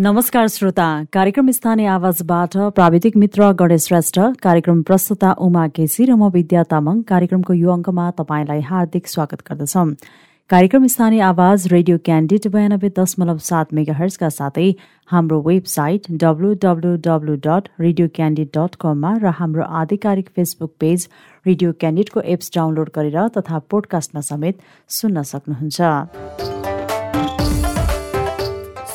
नमस्कार श्रोता। कार्यक्रम स्थानीय आवाजबाट प्राविधिक मित्र गणेश श्रेष्ठ। कार्यक्रम प्रस्तुता उमा केसी र म विद्या तामाङ। कार्यक्रमको यो अङ्कमा तपाईँलाई हार्दिक स्वागत गर्दछौँ। कार्यक्रम स्थानीय आवाज रेडियो क्यान्डिड बयानब्बे दशमलव सात मेगा साथै हाम्रो website W W W dot radio Candid dot कममा र हाम्रो आधिकारिक फेसबुक पेज रेडियो क्यान्डिडको एप्स डाउनलोड गरेर तथा पोडकास्टमा समेत सुन्न सक्नुहुन्छ।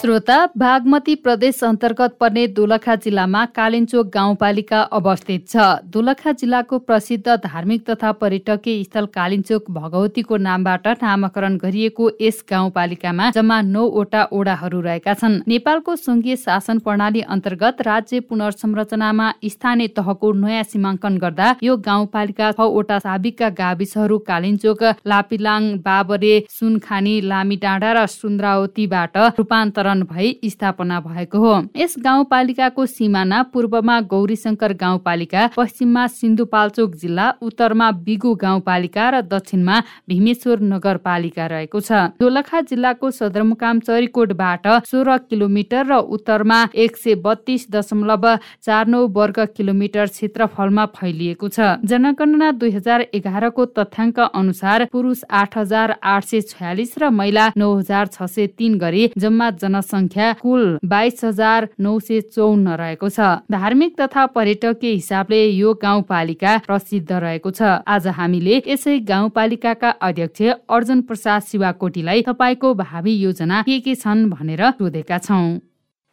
श्रोता बागमती प्रदेश अन्तर्गत पर्ने दोलखा जिल्लामा कालिन्चोक गाउँपालिका अवस्थित छ। दोलखा जिल्लाको प्रसिद्ध धार्मिक तथा पर्यटकीय स्थल कालिन्चोक भगवतीको नामबाट नामाकरण गरिएको यस गाउँपालिकामा जम्मा नौवटा ओडाहरू रहेका छन्। नेपालको संघीय शासन प्रणाली अन्तर्गत राज्य पुनर्संरचनामा स्थानीय तहको नयाँ सीमाङ्कन गर्दा यो गाउँपालिका छवटा साबिकका गाविसहरू कालिन्चोक लापिलाङ बाबरे सुनखानी लामी डाँडा र सुन्द्रावतीबाट रूपान्तरण भई स्थापना भएको हो। यस गाउँपालिकाको सिमाना पूर्वमा गौरीशङ्कर गाउँपालिका पश्चिममा सिन्धुपाल्चोक जिल्ला उत्तरमा बिगु गाउँपालिका र दक्षिणमा भीमेश्वर नगरपालिका रहेको छ। दोलखा जिल्लाको सदरमुकाम चरीकोटबाट सोह्र किलोमिटर र उत्तरमा एक सय बत्तीस दशमलव चार नौ वर्ग किलोमिटर क्षेत्रफलमा फैलिएको छ। जनगणना दुई हजार एघारको तथ्याङ्क अनुसार पुरुष आठ हजार आठ सय छयालिस र महिला नौ हजार छ सय तीन गरी जम्मा जन जनसङ्ख्या कुल बाइस हजार नौ सय चौन्न रहेको छ। धार्मिक तथा पर्यटकीय हिसाबले यो गाउँपालिका प्रसिद्ध रहेको छ। आज हामीले यसै गाउँपालिकाका अध्यक्ष अर्जुन प्रसाद शिवाकोटीलाई तपाईँको भावी योजना के के छन् भनेर सोधेका छौँ।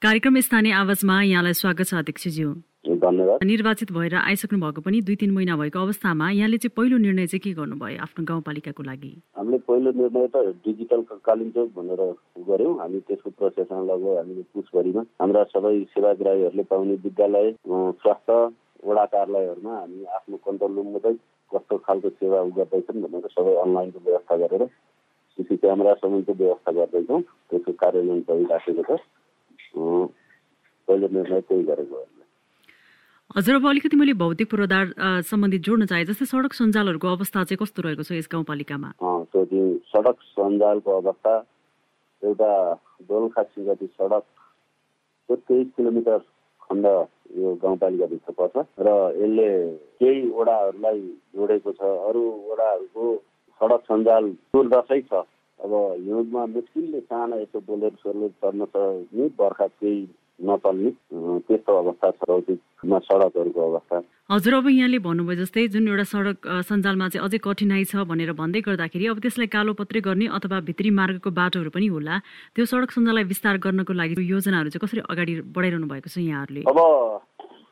कार्यक्रम स्थानीय आवाजमा यहाँलाई स्वागत छ अध्यक्षज्यू। धन्यवाद। निर्वाचित भएर आइसक्नु भएको पनि दुई तिन महिना भएको अवस्थामा यहाँले चाहिँ पहिलो निर्णय चाहिँ के गर्नुभयो आफ्नो गाउँपालिकाको लागि? हामीले पहिलो निर्णय त डिजिटल कालिम्चोक भनेर गऱ्यौँ। हामी त्यसको प्रोसेसमा लगभग हामीले पुसभरिमा हाम्रा सबै सेवाग्राहीहरूले पाउने विद्यालय स्वास्थ्य वडा कार्यालयहरूमा हामी आफ्नो कन्ट्रोल रुम मात्रै कस्तो खालको सेवा गर्दैछन् भनेर सबै अनलाइनको व्यवस्था गरेर सिसी क्यामेरा सबैको व्यवस्था गर्दैछौँ। त्यसको कार्यान्वयन भइराखेको छ। पहिलो निर्णय त्यही गरेको हजुर अब अलिकति मैले भौतिक पूर्वाधार सम्बन्धित जोड्न चाहे जस्तै सडक सञ्जालहरूको अवस्था चाहिँ कस्तो रहेको छ यस गाउँपालिकामा? सडक सञ्जालको अवस्था एउटा दोलखा सिङ्गती सडक तेइस किलोमिटर खण्ड यो गाउँपालिकाभित्र पर्छ र यसले केही वडाहरूलाई जोडेको छ। अरू वडाहरूको सडक सञ्जाल दुर्दशै छ। अब हिउँदमा मुस्किलले सानो यसो बोलेर सोलेर चढ्न छ नि बर्खा केही नचल्ने त्यस्तो अवस्था छ रौतिकमा सडकहरूको अवस्था। हजुर अब यहाँले भन्नुभयो जस्तै जुन एउटा सडक सञ्जालमा चाहिँ अझै कठिनाइ छ भनेर भन्दै गर्दाखेरि अब त्यसलाई कालोपत्रै गर्ने अथवा भित्री मार्गको बाटोहरू पनि होला। त्यो सडक सञ्जाललाई विस्तार गर्नको लागि योजनाहरू चाहिँ कसरी अगाडि बढाइरहनु भएको छ यहाँहरूले? अब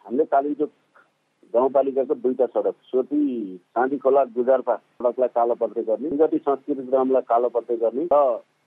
हामीले कालिम्पोङ गाउँपालिकाको दुईवटा सडक सोती साँधी खोला गुजारपा सडकलाई कालोपत्रे गर्ने जति संस्कृति ग्रामलाई कालोपत्रे गर्ने र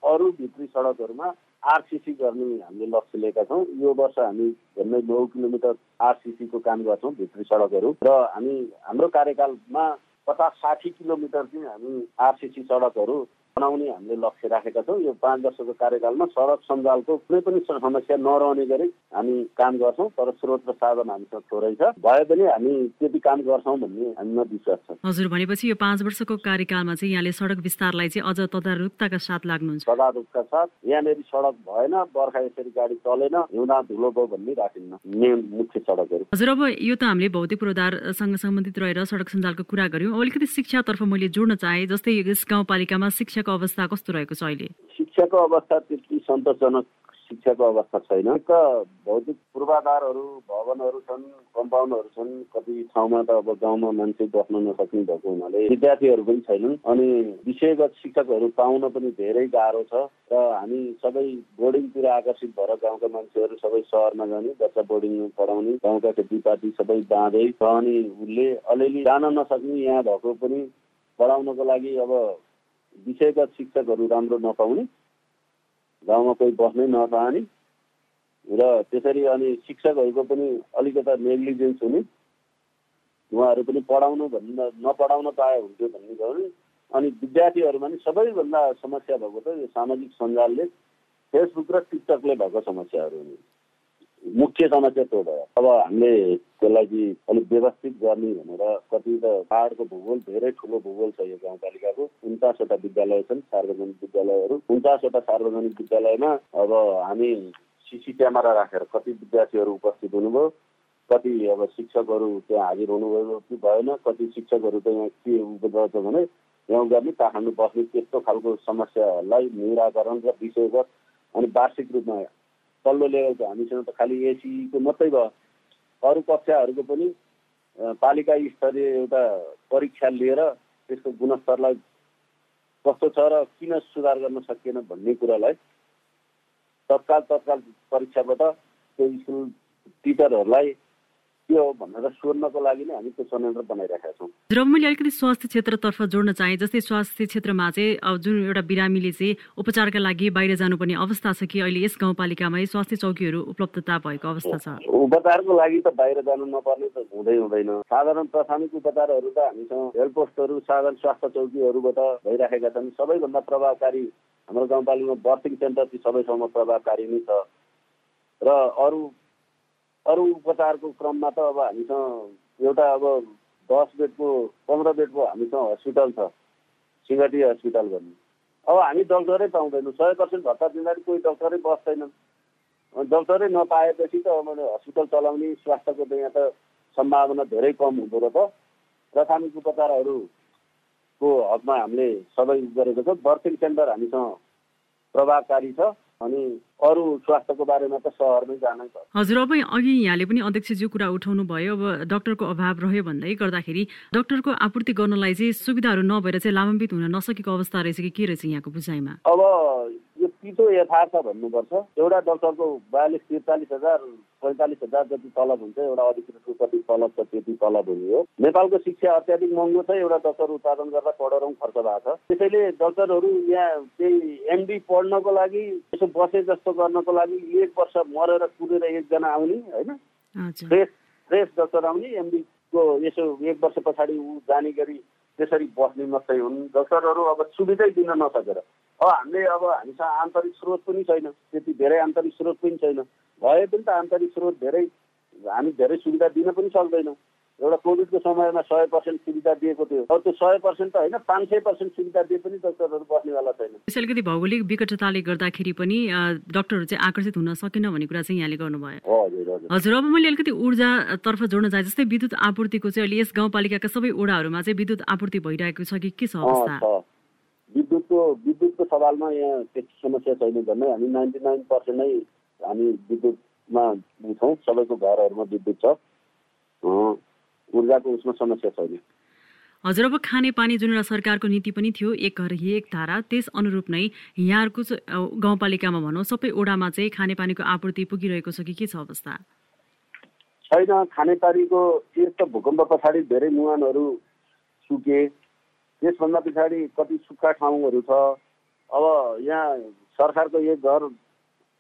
अरू भित्री सडकहरूमा आरसिसी गर्ने हामीले लक्ष्य लिएका छौँ। यो वर्ष हामी झन्डै नौ किलोमिटर आरसिसीको काम गर्छौँ भित्री सडकहरू। र हामी हाम्रो कार्यकालमा पचास साठी किलोमिटर चाहिँ हामी आरसिसी सडकहरू बनाउने हामीले लक्ष्य राखेका छौँ। यो पाँच वर्षको कार्यकालमा सडक सञ्जालको कुनै पनि समस्या नरहने गरी हामी काम गर्छौँ तर स्रोत र साधन हामीसँग थोरै छ। भए पनि हामी त्यति काम गर्छौँ भन्ने हामीमा विश्वास छ। हजुर भनेपछि यो पाँच वर्षको कार्यकालमा चाहिँ यहाँले सडक विस्तारलाई चाहिँ अझ तदारुकताका साथ लाग्नुहुन्छ। तदारुकका साथ यहाँनिर सडक भएन बर्खा यसरी गाडी चलेन हिउँदा धुलो भयो भन्ने राखिन्न। मेन मुख्य सडकहरू। हजुर अब यो त हामीले भौतिक पूर्वाधारसँग सम्बन्धित रहेर सडक सञ्जालको कुरा गर्यौँ। अलिकति शिक्षातर्फ मैले जोड्न चाहेँ जस्तै यस गाउँपालिकामा शिक्षा शिक्षाको अवस्था कस्तो रहेको छ अहिले? शिक्षाको अवस्था त्यति सन्तोषजनक शिक्षाको अवस्था छैन। भौतिक पूर्वाधारहरू भवनहरू छन् कम्पाउन्डहरू छन् कति ठाउँमा त अब गाउँमा मान्छे बस्न नसक्ने भएको हुनाले विद्यार्थीहरू पनि छैनन्। अनि विषयगत शिक्षकहरू पाउन पनि धेरै गाह्रो छ। र हामी सबै बोर्डिङतिर आकर्षित भएर गाउँका मान्छेहरू सबै सहरमा जाने बच्चा बोर्डिङमा पढाउने गाउँका खेतीपाती सबै बाँधै। अनि उसले अलिअलि जान नसक्ने यहाँ भएको पनि पढाउनको लागि अब विषयगत शिक्षकहरू राम्रो नपाउने गाउँमा कोही बस्नै नचाहने र त्यसरी अनि शिक्षकहरूको पनि अलिकता नेग्लिजेन्स हुने उहाँहरू पनि पढाउनु भन्दा नपढाउन पाए हुन्थ्यो भन्ने गऱ्यो अनि विद्यार्थीहरूमा नि सबैभन्दा समस्या भएको त यो सामाजिक सञ्जालले फेसबुक र टिकटकले भएको समस्याहरू हुने। मुख्य समस्या त्यो भयो अब हामीले त्यसलाई चाहिँ अलिक व्यवस्थित गर्ने भनेर कति त पाहाडको भूगोल धेरै ठुलो भूगोल छ यो गाउँपालिकाको। उन्चासवटा विद्यालय छन् सार्वजनिक विद्यालयहरू। उन्चासवटा सार्वजनिक विद्यालयमा अब हामी सिसी क्यामेरा राखेर कति विद्यार्थीहरू उपस्थित हुनुभयो कति अब शिक्षकहरू त्यहाँ हाजिर हुनुभयो कि भएन कति शिक्षकहरू त यहाँ के छ भने यहाँ गर्ने काठमाडौँ बस्ने त्यस्तो खालको समस्यालाई निराकरण र विषयगत अनि वार्षिक रूपमा तल्लो लेभलको हामीसँग त खालि एसीको मात्रै भयो। अरू कक्षाहरूको पनि पालिका स्तरीय एउटा परीक्षा लिएर त्यसको गुणस्तरलाई कस्तो छ र किन सुधार गर्न सकिएन भन्ने कुरालाई तत्काल तत्काल परीक्षाबाट त्यो स्कुल टिचरहरूलाई के हो भनेर सोध्नको लागि नै हामी त्यो संयन्त्र बनाइरहेका छौँ। र मैले अलिकति स्वास्थ्य क्षेत्रतर्फ जोड्न चाहेँ जस्तै स्वास्थ्य क्षेत्रमा चाहिँ अब जुन एउटा बिरामीले चाहिँ उपचारका लागि बाहिर जानुपर्ने अवस्था छ कि अहिले यस गाउँपालिकामै स्वास्थ्य चौकीहरू उपलब्धता भएको अवस्था छ? उपचारको लागि त बाहिर जानु नपर्ने त हुँदै हुँदैन। साधारण प्राथमिक उपचारहरू त हामीसँग हेल्थ पोस्टहरू साधारण स्वास्थ्य चौकीहरूबाट भइराखेका छन्। सबैभन्दा प्रभावकारी हाम्रो गाउँपालिकामा बर्थिङ सेन्टर चाहिँ सबैसँग प्रभावकारी नै छ। र अरू अरू उपचारको क्रममा त अब हामीसँग एउटा अब दस बेडको पन्ध्र बेडको हामीसँग हस्पिटल छ। सिङ्गटी हस्पिटल भन्ने। अब हामी डक्टरै पाउँदैनौँ। सय पर्सेन्ट भत्ता दिँदाखेरि कोही डक्टरै बस्दैनन् डक्टरै नपाएपछि त अब हस्पिटल चलाउने स्वास्थ्यको त यहाँ त सम्भावना धेरै कम हुँदो रहेछ। प्राथमिक उपचारहरूको हकमा हामीले सबै गरेको छ। बर्थिङ सेन्टर हामीसँग प्रभावकारी छ। अनि अरू स्वास्थ्यको बारेमा त सहरमै जानै छ हजुर अब अघि यहाँले पनि अध्यक्षज्यू कुरा उठाउनु भयो अब डक्टरको अभाव रह्यो भन्दै गर्दाखेरि डक्टरको आपूर्ति गर्नलाई चाहिँ सुविधाहरू नभएर चाहिँ लाभान्वित हुन नसकेको अवस्था रहेछ कि के रहेछ यहाँको बुझाइमा? अब यो पितो यथार्थ भन्नुपर्छ। एउटा डक्टरको बयालिस त्रिचालिस हजार पैँतालिस हजार जति तलब हुन्छ एउटा अधिकृतको कति तलब छ त्यति तलब हुने हो। नेपालको शिक्षा अत्याधिक महँगो छ एउटा डक्टर उत्पादन गर्दा करोडौँ खर्च भएको छ। त्यसैले डक्टरहरू यहाँ त्यही एमडी पढ्नको लागि यसो बसे जस्तो गर्नको लागि एक वर्ष मरेर कुदेर एकजना आउने होइन? फ्रेस फ्रेस डक्टर आउने एमडीको यसो एक वर्ष पछाडि ऊ जाने गरी त्यसरी बस्ने मात्रै हुन्। डक्टरहरू अब सुविधै दिन नसकेर। अब हामीले अब हामीसँग आन्तरिक स्रोत पनि छैन। त्यति धेरै आन्तरिक स्रोत पनि छैन। भए पनि त आन्तरिक स्रोत धेरै हामी धेरै सुविधा दिन पनि सक्दैनौँ। एउटा कोभिडको समयमा सय पर्सेन्ट सुविधा दिएको थियो। अब त्यो सय पर्सेन्ट त होइन पाँच सय पर्सेन्ट सुविधा दिए पनि डक्टरहरू बस्नेवाला छैन अलिकति भौगोलिक विकटताले गर्दाखेरि पनि डक्टरहरू चाहिँ आकर्षित हुन सकेन भन्ने कुरा चाहिँ यहाँले गर्नुभयो। हजुर अब मैले अलिकति ऊर्जातर्फ जोड्न चाहे जस्तै विद्युत आपूर्तिको चाहिँ अहिले यस गाउँपालिकाका सबै ओडाहरूमा चाहिँ विद्युत आपूर्ति भइरहेको छ कि के छ अवस्था? विद्युतको विद्युतको सवालमा यहाँ त्यति समस्या छैन भन्ने हामी नाइन्टी नाइन पर्सेन्ट नै हामी विद्युतमा छौँ सबैको घरहरूमा विद्युत छ। ऊर्जाको उसमा समस्या छैन। हजुर अब खाने पानी जुन एउटा सरकारको नीति पनि थियो एक घर एक धारा त्यस अनुरूप नै यहाँहरूको गाउँपालिकामा भनौँ सबै ओडामा चाहिँ खानेपानीको आपूर्ति पुगिरहेको छ कि के छ अवस्था? छैन खानेपानीको एक त भूकम्प पछाडि धेरै मुहानहरू सुके त्यसभन्दा पछाडि कति सुक्खा ठाउँहरू छ। अब यहाँ सरकारको एक घर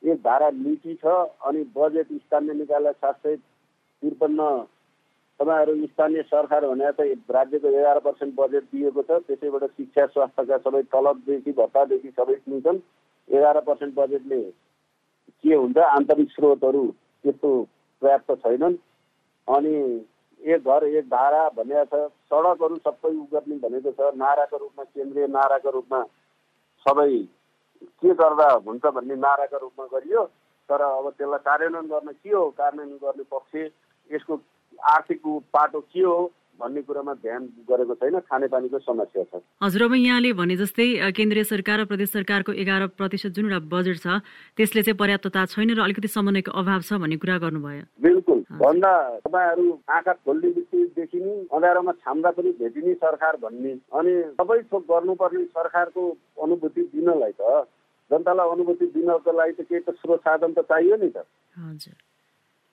एक धारा नीति छ अनि बजेट स्थानीय निकायलाई सात सय त्रिपन्न तपाईँहरू स्थानीय सरकार भने त राज्यको एघार पर्सेन्ट बजेट दिएको छ त्यसैबाट शिक्षा स्वास्थ्यका सबै तलबदेखि भत्तादेखि सबै दिन्छन् एघार पर्सेन्ट बजेटले के हुन्छ? आन्तरिक स्रोतहरू त्यस्तो पर्याप्त छैनन्। अनि एक घर एक धारा भनेको छ सडकहरू सबै उ गर्ने भनेको छ। नाराको रूपमा केन्द्रीय नाराको रूपमा सबै के गर्दा हुन्छ भन्ने नाराको रूपमा गरियो तर अब त्यसलाई कार्यान्वयन गर्न के हो? कार्यान्वयन गर्ने पक्ष यसको आर्थिक पाटो के हो भन्ने कुरामा ध्यान गरेको छैन खानेपानीको समस्या छ। हजुर अब यहाँले भने जस्तै केन्द्रीय सरकार र प्रदेश सरकारको एघार प्रतिशत जुन एउटा बजेट छ त्यसले चाहिँ पर्याप्तता छैन र अलिकति समन्वयको अभाव छ भन्ने कुरा गर्नुभयो। बिल्कुल। भन्दा तपाईँहरू आँखा खोल्ने बित्तिकदेखि नै अँध्यारोमा छाम्दा पनि भेटिने सरकार भन्ने अनि सबै थोक गर्नुपर्ने सरकारको अनुभूति दिनलाई त जनतालाई अनुभूति दिनको लागि त केही त स्रोत साधन त चाहियो नि त।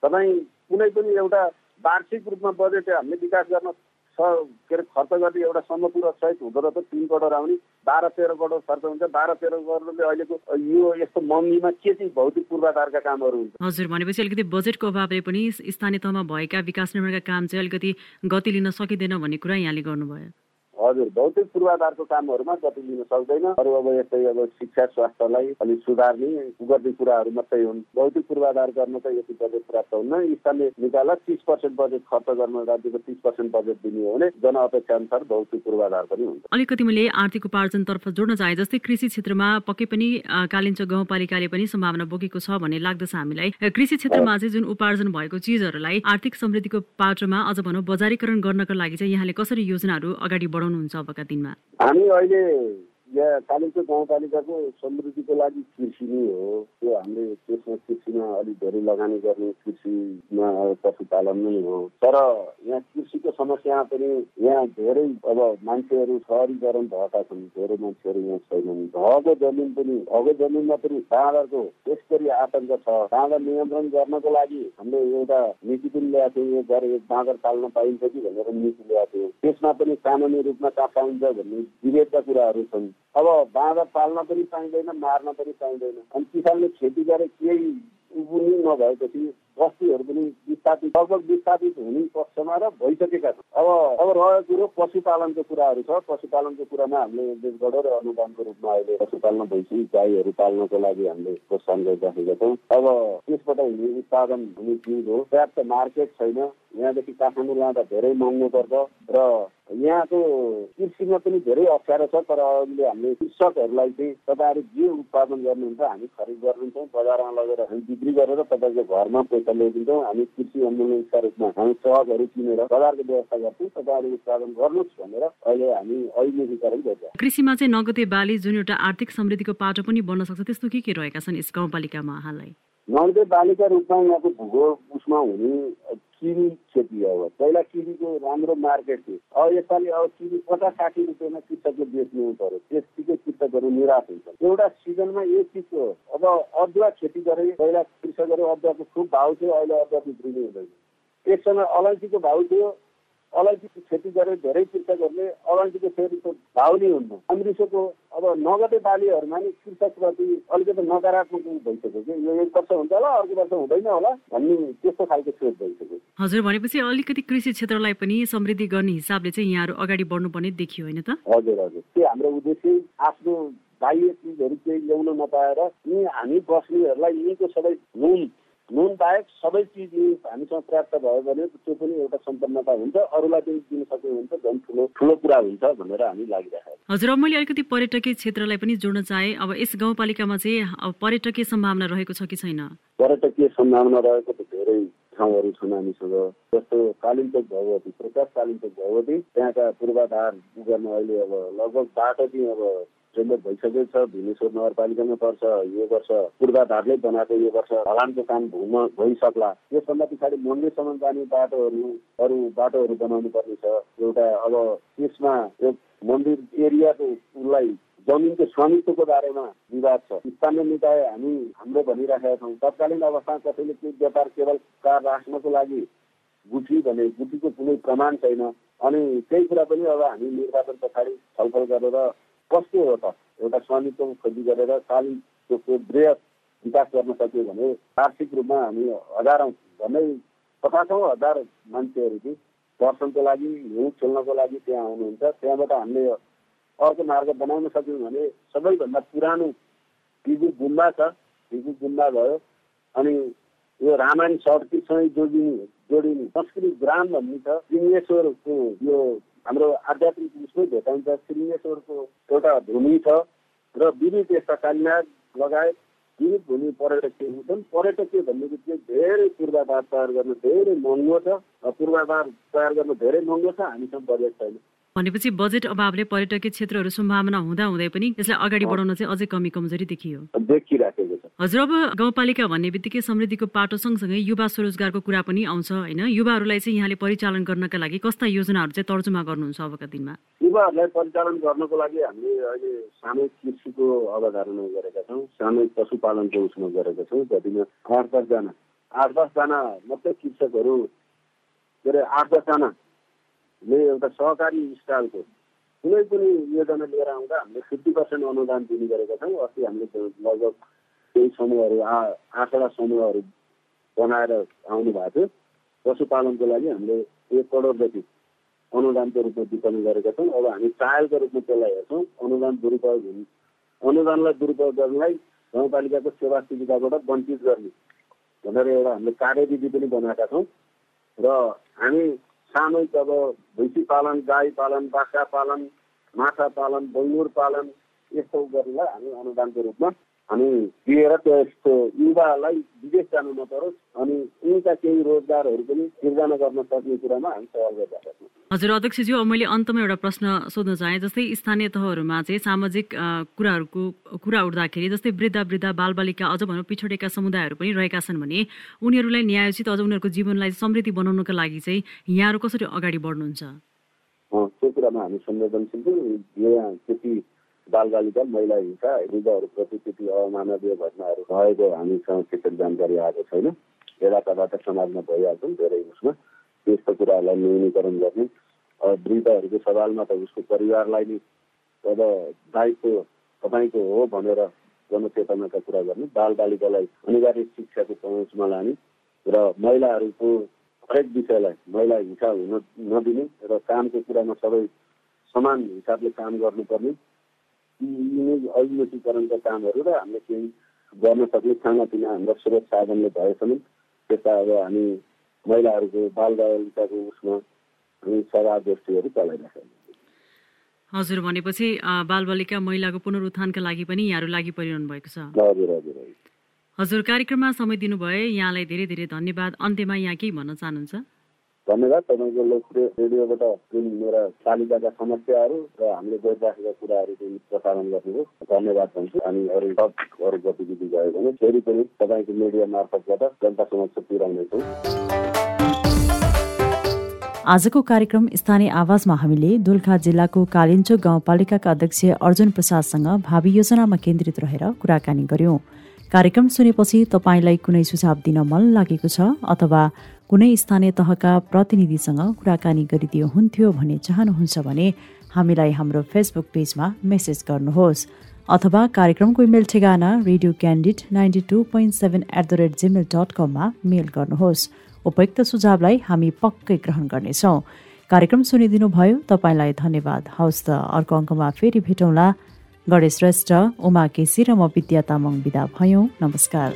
तपाईँ कुनै पनि एउटा वार्षिक रूपमा बजेट हामीले विकास गर्न के अरे खर्च गर्ने एउटा सम्मपुर सहित हुँदो रहेछ। तिन करोड आउने बाह्र तेह्र करोड खर्च हुन्छ। बाह्र तेह्र करोडले अहिलेको यो यस्तो महँगीमा के चाहिँ भौतिक पूर्वाधारका कामहरू हुन्छ? हजुर भनेपछि अलिकति बजेटको अभावले पनि स्थानीय तहमा भएका विकास निर्माणका काम चाहिँ अलिकति गति लिन सकिँदैन भन्ने कुरा यहाँले गर्नुभयो। हजुर भौतिक पूर्वाधारको कामहरूमा गति लिन सक्दैन अरू अब यस्तै अब शिक्षा स्वास्थ्यलाई अलिक सुधार्ने गर्ने कुराहरू मात्रै हुन्। भौतिक पूर्वाधार गर्न त यति बजेट प्राप्त हुन्न। स्थानीय निकायलाई तिस पर्सेन्ट बजेट खर्च गर्न राज्यको तिस पर्सेन्ट बजेट दिने हो भने जनअपेक्षा अनुसार भौतिक पूर्वाधार पनि हुन्छ। अलिकति मैले आर्थिक उपार्जनतर्फ जोड्न चाहे जस्तै कृषि क्षेत्रमा पक्कै पनि कालिम्चोक गाउँपालिकाले पनि सम्भावना बोकेको छ भन्ने लाग्दछ हामीलाई। कृषि क्षेत्रमा चाहिँ जुन उपार्जन भएको चिजहरूलाई आर्थिक समृद्धिको पाटोमा अझ भनौँ बजारीकरण गर्नको लागि चाहिँ यहाँले कसरी योजनाहरू अगाडि बढाउनुहुन्छ अबका दिनमा। हामी अहिले यहाँ कालिम्पोङ गाउँपालिकाको समृद्धिको लागि कृषि नै हो। त्यो हामीले त्यसमा कृषिमा अलिक धेरै लगानी गर्ने कृषिमा पशुपालन नै हो। तर यहाँ कृषिको समस्या पनि यहाँ धेरै अब मान्छेहरू सहरीकरण भएका छन्। धेरै मान्छेहरू यहाँ छैनन्। भएको जमिन पनि भएको जमिनमा पनि बाँदरको यस गरी आतङ्क छ। बाँदर नियन्त्रण गर्नको लागि हामीले एउटा नीति पनि ल्याएको थियौँ। यो गरेर बाँदर पाल्न पाइन्छ कि भनेर नीति ल्याएको थियौँ। त्यसमा पनि कानुनी रूपमा कहाँ पाइन्छ भन्ने विभेदका कुराहरू छन्। अब बाँदर पाल्न पनि पाइँदैन मार्न पनि पाइँदैन। अनि किसानले खेती गरे केही उब्बुनी नभएपछि बस्तीहरू पनि विस्थापित लगभग विस्थापित हुने पक्षमा र भइसकेका छन्। अब अब रहेको कुरो पशुपालनको कुराहरू छ। पशुपालनको कुरामा हामीले देशबाट र अनुदानको रूपमा अहिले पशुपालन भइसक्यो गाईहरू पाल्नको लागि हामीले प्रोत्साहन गरिराखेका छौँ। अब त्यसबाट हुने उत्पादन हुने चिज हो। पर्याप्त मार्केट छैन। यहाँदेखि काठमाडौँ लाँदा धेरै महँगो पर्छ र यहाँको कृषिमा पनि धेरै अप्ठ्यारो छ तर अहिले हामीले कृषकहरूलाई चाहिँ तपाईँहरू जे उत्पादन गर्नुहुन्छ हामी खरिद गरिदिन्छौँ बजारमा लगेर हामी बिक्री गरेर तपाईँको घरमा पैसा ल्याइदिन्छौँ। हामी कृषि एम्बुलेन्सका रूपमा हामी सहजहरू किनेर बजारको व्यवस्था गर्छौँ। तपाईँहरू उत्पादन गर्नुहोस् भनेर अहिले हामी अभिमुखीकरण गर्छौँ कृषिमा चाहिँ नगदे बाली जुन एउटा आर्थिक समृद्धिको पाटो पनि बन्न सक्छ त्यस्तो के के रहेका छन् यस गाउँपालिकामा हालै नगदे बालीका रूपमा यहाँको भूगोल उसमा हुने किवी खेती अब पहिला किवीको राम्रो मार्केट थियो। अब यसपालि अब किवी पचास साठी रुपियाँमा कृषकले बेच्नु पऱ्यो। त्यसतिकै कृषकहरू निराश हुन्छ। एउटा सिजनमा एक चिजको अब अदुवा खेती गरे पहिला कृषकहरू अदुवाको खुब भाउ थियो अहिले अदुवा बिक्री हुँदैन। समय अलैँचीको भाउ थियो अलैँचीको खेती गरे धेरै कृषकहरूले अलैँचीको फेरिको भाउ नै हुन्न। अमृतको अब नगदे बालीहरूमा नि कृषकप्रति अलिकति नकारात्मक भइसक्यो कि। यो एक वर्ष हुन्छ होला अर्को वर्ष हुँदैन होला भन्ने त्यस्तो खालको सोच भइसक्यो। हजुर भनेपछि अलिकति कृषि क्षेत्रलाई पनि समृद्धि गर्ने हिसाबले चाहिँ यहाँहरू अगाडि बढ्नुपर्ने देखियो होइन त? हजुर हजुर। त्यो हाम्रो उद्देश्य आफ्नो बाह्य चिजहरू केही ल्याउन नपाएर यी हामी बस्नेहरूलाई यहीँको सबै नुन नुन बाहेक सबै चिज हामीसँग प्राप्त भयो भने त्यो पनि एउटा सम्पन्नता हुन्छ अरूलाई पनि दिन सक्यो भने त झन् ठुलो ठुलो कुरा हुन्छ भनेर हामी लागिरहेको हजुर मैले अलिकति पर्यटकीय क्षेत्रलाई पनि जोड्न चाहेँ। अब यस गाउँपालिकामा चाहिँ अब पर्यटकीय सम्भावना रहेको छ कि छैन? पर्यटकीय सम्भावना रहेको त धेरै ठाउँहरू छन् हामीसँग। जस्तो कालिम्पोङ भगवती प्रकाश कालिम्पोङ भगवती त्यहाँका पूर्वाधार गर्न अहिले अब लगभग बाटो चाहिँ अब टेन्डर भइसकेको छ भुवनेश्वर नगरपालिकामा पर्छ यो वर्ष पूर्वाधारले बनाएको यो वर्ष ढलानको काम हुन भइसक्ला। त्यसभन्दा पछाडि मन्दिरसम्म जाने बाटोहरू अरू बाटोहरू बनाउनु पर्ने छ। एउटा अब त्यसमा यो मन्दिर एरियाको उसलाई जमिनको स्वामित्वको बारेमा विवाद छ। स्थानीय निकाय हामी हाम्रो भनिराखेका छौँ। तत्कालीन अवस्थामा कसैले केही व्यापार केवल कार राख्नको लागि गुठी भने गुठीको कुनै प्रमाण छैन। अनि त्यही कुरा पनि अब हामी निर्वाचन पछाडि छलफल गरेर कस्तो हो त? एउटा स्वामित्व खोजी गरेर कालिम्पोङको वृहत विकास गर्न सक्यो भने आर्थिक रूपमा हामी हजारौँ झन्डै पचासौँ हजार मान्छेहरू चाहिँ दर्शनको लागि हिउँ खेल्नको लागि त्यहाँ आउनुहुन्छ। त्यहाँबाट हामीले अर्को मार्ग बनाउन सक्यौँ भने सबैभन्दा पुरानो टिबु गुम्बा छ। टिबु गुम्बा भयो अनि यो रामायण सर्किटसँगै जोडिने जोडिने संस्कृति ग्राम भन्ने छ। सिङ्गेश्वरको यो हाम्रो आध्यात्मिक उसमै भेटाइन्छ। श्रीनेश्वरको एउटा भूमि छ र विविध यस्ता कालिनाग लगायत विविध भूमि पर्यटकीय छन्। पर्यटकीय भन्ने बित्तिकै धेरै पूर्वाधार तयार गर्न धेरै महँगो छ। पूर्वाधार तयार गर्न धेरै महँगो छ। हामीसँग बजेट छैन। भनेपछि बजेट अभावले पर्यटकीय क्षेत्रहरू सम्भावना हुँदा हुँदै पनि यसलाई अगाडि बढाउन चाहिँ अझै कमी कमजोरी देखियो। देखिराखेको छ। हजुर अब गाउँपालिका भन्ने बित्तिकै समृद्धिको पाटो सँगसँगै युवा स्वरोजगारको कुरा पनि आउँछ होइन? युवाहरूलाई चाहिँ यहाँले परिचालन गर्नका लागि कस्ता योजनाहरू चाहिँ तर्जुमा गर्नुहुन्छ अबका दिनमा? युवाहरूलाई परिचालन गर्नको लागि हामीले अहिले सामूहिक कृषिको अवधारणा गरेका छौँ सामूहिक पशुपालनको उसमा गरेका छौँ जतिमा आठ दसजना आठ दसजना मात्रै कृषकहरू के अरे आठ दसजना ले एउटा सहकारी स्टाइलको कुनै पनि योजना लिएर आउँदा हामीले फिफ्टी पर्सेन्ट अनुदान दिने गरेका छौँ। अस्ति हामीले लगभग केही समूहहरू आ आठवटा समूहहरू बनाएर आउनु भएको थियो। पशुपालनको लागि हामीले एक करोडदेखि अनुदानको रूपमा वितरण गरेका छौँ। अब हामी ट्रायलको रूपमा त्यसलाई हेर्छौँ। अनुदान दुरुपयोग हुने अनुदानलाई दुरुपयोग गर्नलाई गाउँपालिकाको सेवा सुविधाबाट वञ्चित गर्ने भनेर एउटा हामीले कार्यविधि पनि बनाएका छौँ। र हामी सामूहिक अब भैँसी पालन गाई पालन बाख्रा पालन माछा पालन बैगुर पालन यस्तो गर्नलाई हामी अनुदानको रूपमा हामी दिएर त्यस्तो युवालाई विदेश जानु नपरोस्। अनि उनका केही रोजगारहरू पनि सिर्जना गर्न सक्ने कुरामा हामी सहयोग गरिरहेका छौँ हजुर अध्यक्षज्यू अब मैले अन्तमा एउटा प्रश्न सोध्न चाहेँ। जस्तै स्थानीय तहहरूमा चाहिँ सामाजिक कुराहरूको कुरा उठ्दाखेरि जस्तै वृद्ध वृद्ध बालबालिका अझ भनौँ पिछडेका समुदायहरू पनि रहेका छन् भने उनीहरूलाई न्यायोचित अझ उनीहरूको जीवनलाई समृद्धि बनाउनको लागि चाहिँ यहाँहरू कसरी अगाडि बढ्नुहुन्छ? त्यो कुरामा हामी संवेदनशील छौँ। यहाँ त्यति बालबालिका महिला हिंसा वृद्धहरूप्रति त्यति अमानवीय घटनाहरू भएको हामीसँग त्यति जानकारी आएको छैन। यता कता समाजमा भइहाल्छौँ धेरै उसमा। त्यस्तो कुराहरूलाई न्यूनीकरण गर्ने वृद्धहरूको सवालमा त उसको परिवारलाई नै अब दायित्व तपाईँको हो भनेर जनचेतनाका कुरा गर्ने बालबालिकालाई अनिवार्य शिक्षाको पहुँचमा लाने र महिलाहरूको हरेक विषयलाई महिला हिंसा हुन नदिने र कामको कुरामा सबै समान हिसाबले काम गर्नुपर्ने। अभिमुखीकरणका कामहरू र हामीले केही गर्न सक्ने खानापिना हाम्रा स्रोत साधनले भएसम्म त्यस्ता अब हामी महिलाहरूको बाल बालिकाको उसमा हामी सभा गोष्ठीहरू चलाइरहेका हजुर भनेपछि बालबालिका महिलाको पुनरुत्थानका लागि पनि यहाँहरू लागि परिरहनु भएको छ। हजुर हजुर। हजुर कार्यक्रममा समय दिनुभए यहाँलाई धेरै धेरै धन्यवाद। अन्त्यमा यहाँ केही भन्न चाहनुहुन्छ? धन्यवाद। तपाईँको लोकप्रिय रेडियोबाट जुन मेरा पालिकाका समस्याहरू र हामीले गरिराखेका कुराहरू जुन प्रसारण गर्नुभयो धन्यवाद भन्छु। अनि अरू अरू गतिविधि गयो भने फेरि पनि तपाईँको मिडिया मार्फतबाट जनता समक्ष पुर्याउनेछौँ। आजको कार्यक्रम स्थानीय आवाजमा हामीले दोलखा जिल्लाको कालिन्चोक गाउँपालिकाका अध्यक्ष अर्जुन प्रसादसँग भावी योजनामा केन्द्रित रहेर कुराकानी गर्यौं। कार्यक्रम सुनेपछि तपाईँलाई कुनै सुझाव दिन मन लागेको छ अथवा कुनै स्थानीय तहका प्रतिनिधिसँग कुराकानी गरिदियो हुन्थ्यो भन्ने चाहनुहुन्छ भने हामीलाई हाम्रो फेसबुक पेजमा मेसेज गर्नुहोस् अथवा कार्यक्रमको इमेल ठेगाना radio Candid ninety two point seven at the rate Gmail dot कममा मेल गर्नुहोस्। उपयुक्त सुझावलाई हामी पक्कै ग्रहण गर्नेछौँ। कार्यक्रम सुनिदिनु भयो तपाईँलाई धन्यवाद। हवस् त अर्को अङ्कमा फेरि भेटौँला। गणेश श्रेष्ठ उमा केसी र म विद्या तामाङ विदा भयौँ। नमस्कार।